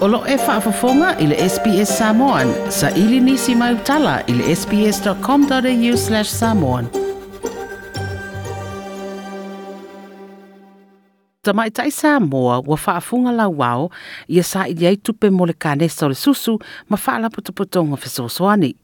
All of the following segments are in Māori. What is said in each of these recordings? Olo e whaafafonga i le SBS Samoan. Sa ili nisi mai utala i le sbs.com.au slash samoan. Ta mai tai Samoa wa whaafunga la wao i a sa ili ai tupe mo le kanesa o le susu ma whaalapotopotonga fesosoani.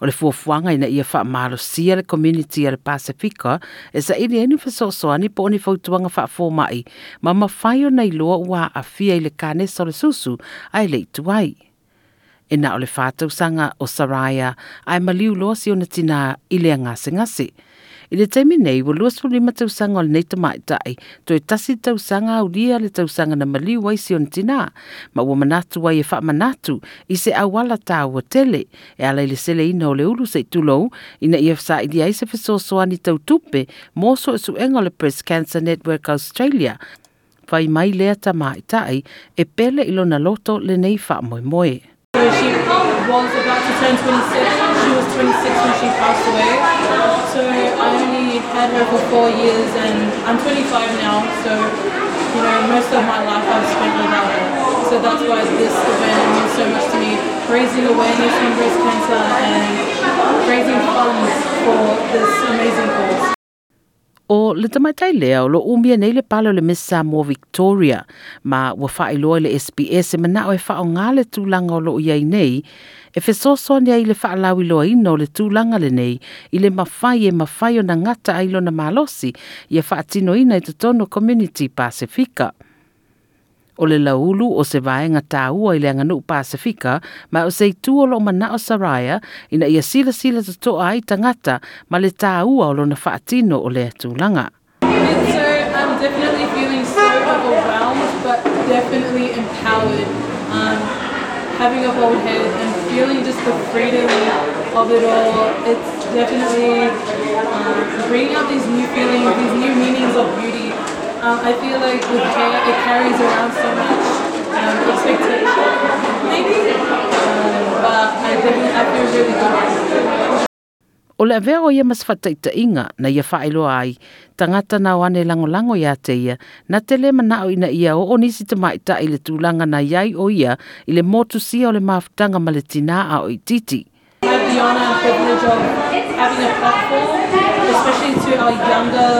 o le fuafuaga ina ia faamalosia le community a le pasifika e saʻili ai ni fesoasoani po o ni fautuaga faafomaʻi ma mafai ona loa ua aafia i le kane o le susu ae le itu ai e na o le fatausaga o saraia ae maliu loa si ona tinā i le agasegase I le taimi nei, wa luas pulima tausanga o le nei tamai tai, to e tasi tausanga au lia le tausanga na mali wai si on tina, ma wa manatu wai e wha manatu i se awala tā ua tele, e alai le sele ina o le ulu sei tulou, ina i afsa i dia isa fiso soani tau tupe, moso e su engo le Press Cancer Network Australia, fai mai lea tamai tai, e pele ilona loto le nei wha moe moe. was about to turn 26. She was 26 when she passed away. So I only had her for four years and I'm 25 now. So, you know, most of my life I've spent without her. So that's why this event means so much to me. Raising awareness on breast cancer and raising funds for this amazing cause. o le tamaitai lea o lo umia nei le palo le mesa Samoa victoria ma ua faailoa e i le sps e manaʻo e faaaogā le tulaga o ia iai nei e fesoasoani ai le faalauiloaina o le le nei i le mafai e mafai ona ngata ai lo lona malosi ia faatinoina i totonu community pasifika o le laulu o se vaenga tāua i le anganu Pasifika, ma o se itua lo mana o Saraya, ina ia sila sila te toa ai tangata, ma le tāua o lo na whaatino o le atulanga. So I'm definitely feeling um, having a bald head and feeling just the freedom of it all, it's definitely um, bringing out these new feelings, these new meanings of beauty. Um, I feel like with hair, it carries around so much um, expectation, maybe. Um, but I didn't I to really good. O le avea o ia masifataita inga na ia whaelo ai, tangata na o ane lango lango ia te ia, na te le mana ina ia o onisi te maita i le tūlanga na iai o ia i le motu sia o le maafutanga ma le tina a o i titi. I have the honor and privilege of having a platform, especially to our younger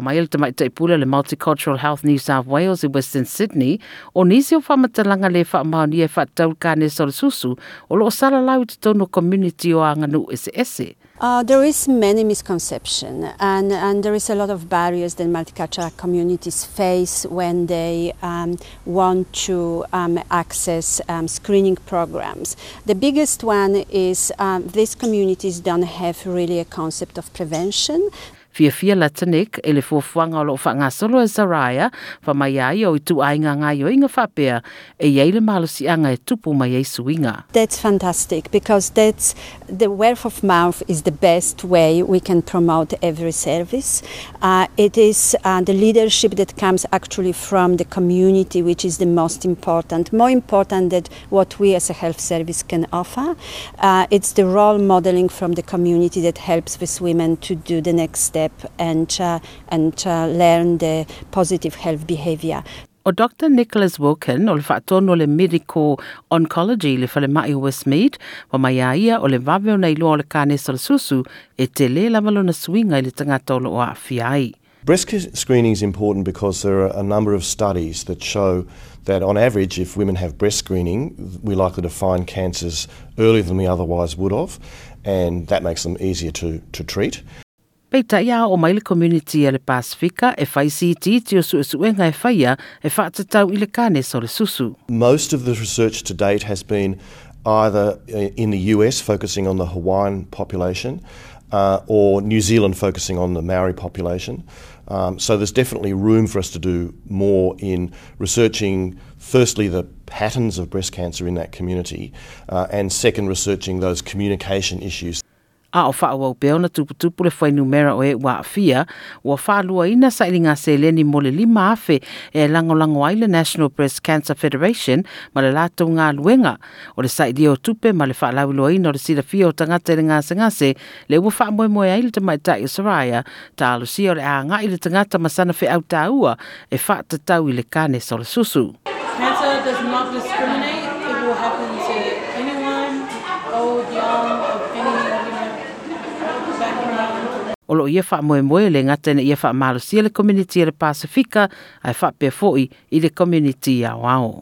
mai le tamai le Multicultural Health New South Wales i Western Sydney o nisi o whamatalanga le e kane o salalau te tono community o anganu ese ese. Uh, there is many misconception and, and there is a lot of barriers that multicultural communities face when they um, want to um, access um, screening programs. The biggest one is um, these communities don't have really a concept of prevention e le o loo e ai e le e tupu mai That's fantastic because that's the word of mouth is the best way we can promote every service. Uh, it is uh, the leadership that comes actually from the community, which is the most important, more important than what we as a health service can offer. Uh, it's the role modeling from the community that helps with women to do the next step step and, uh, and uh, learn the positive health behavior. O Dr Nicholas Wilkin o le whaatono le medical oncology le mai o Westmead, wa mai a ia o le o nei loa o le kāne susu e te le lavalona suinga i le tangata o loa awhiai. Breast screening is important because there are a number of studies that show that on average, if women have breast screening, we're likely to find cancers earlier than we otherwise would have, and that makes them easier to, to treat. Pei a o mai le community e le Pasifika e whai o sue e whaia e whaatatau i le kane so le susu. Most of the research to date has been either uh, in the US focusing on the Hawaiian population uh, or New Zealand focusing on the Maori population. Um, so there's definitely room for us to do more in researching, firstly, the patterns of breast cancer in that community, uh, and second, researching those communication issues. a o faa wau peo na tuputupu le fai numera o e wa afia wa faa lua ina sa ilinga se le ni mole lima afe e lango lango aile National Press Cancer Federation ma le lato ngā luenga o le saidi o tupe ma le faa lau lua ina o le sida fio ta ngata ilinga e se ngase le ua faa moe moe aile ta mai tae saraya ta alusi o le a ngā le tangata ngata masana fe au taua e faa tatau ile kane sa le susu. lo ia fa moe moe le ngata ia fa malo sia le community le Pasifika ai fa pe foi i le community ia wao.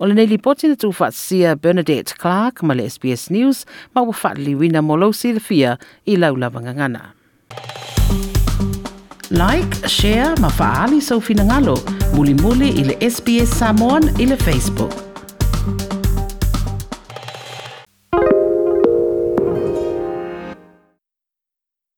O le nei lipoti na tu sia Bernadette Clark ma le SBS News ma ua fa li wina molo si le fia i laulava ngangana. Like, share, ma faali sau finangalo, muli muli ile SBS Samoan ile Facebook.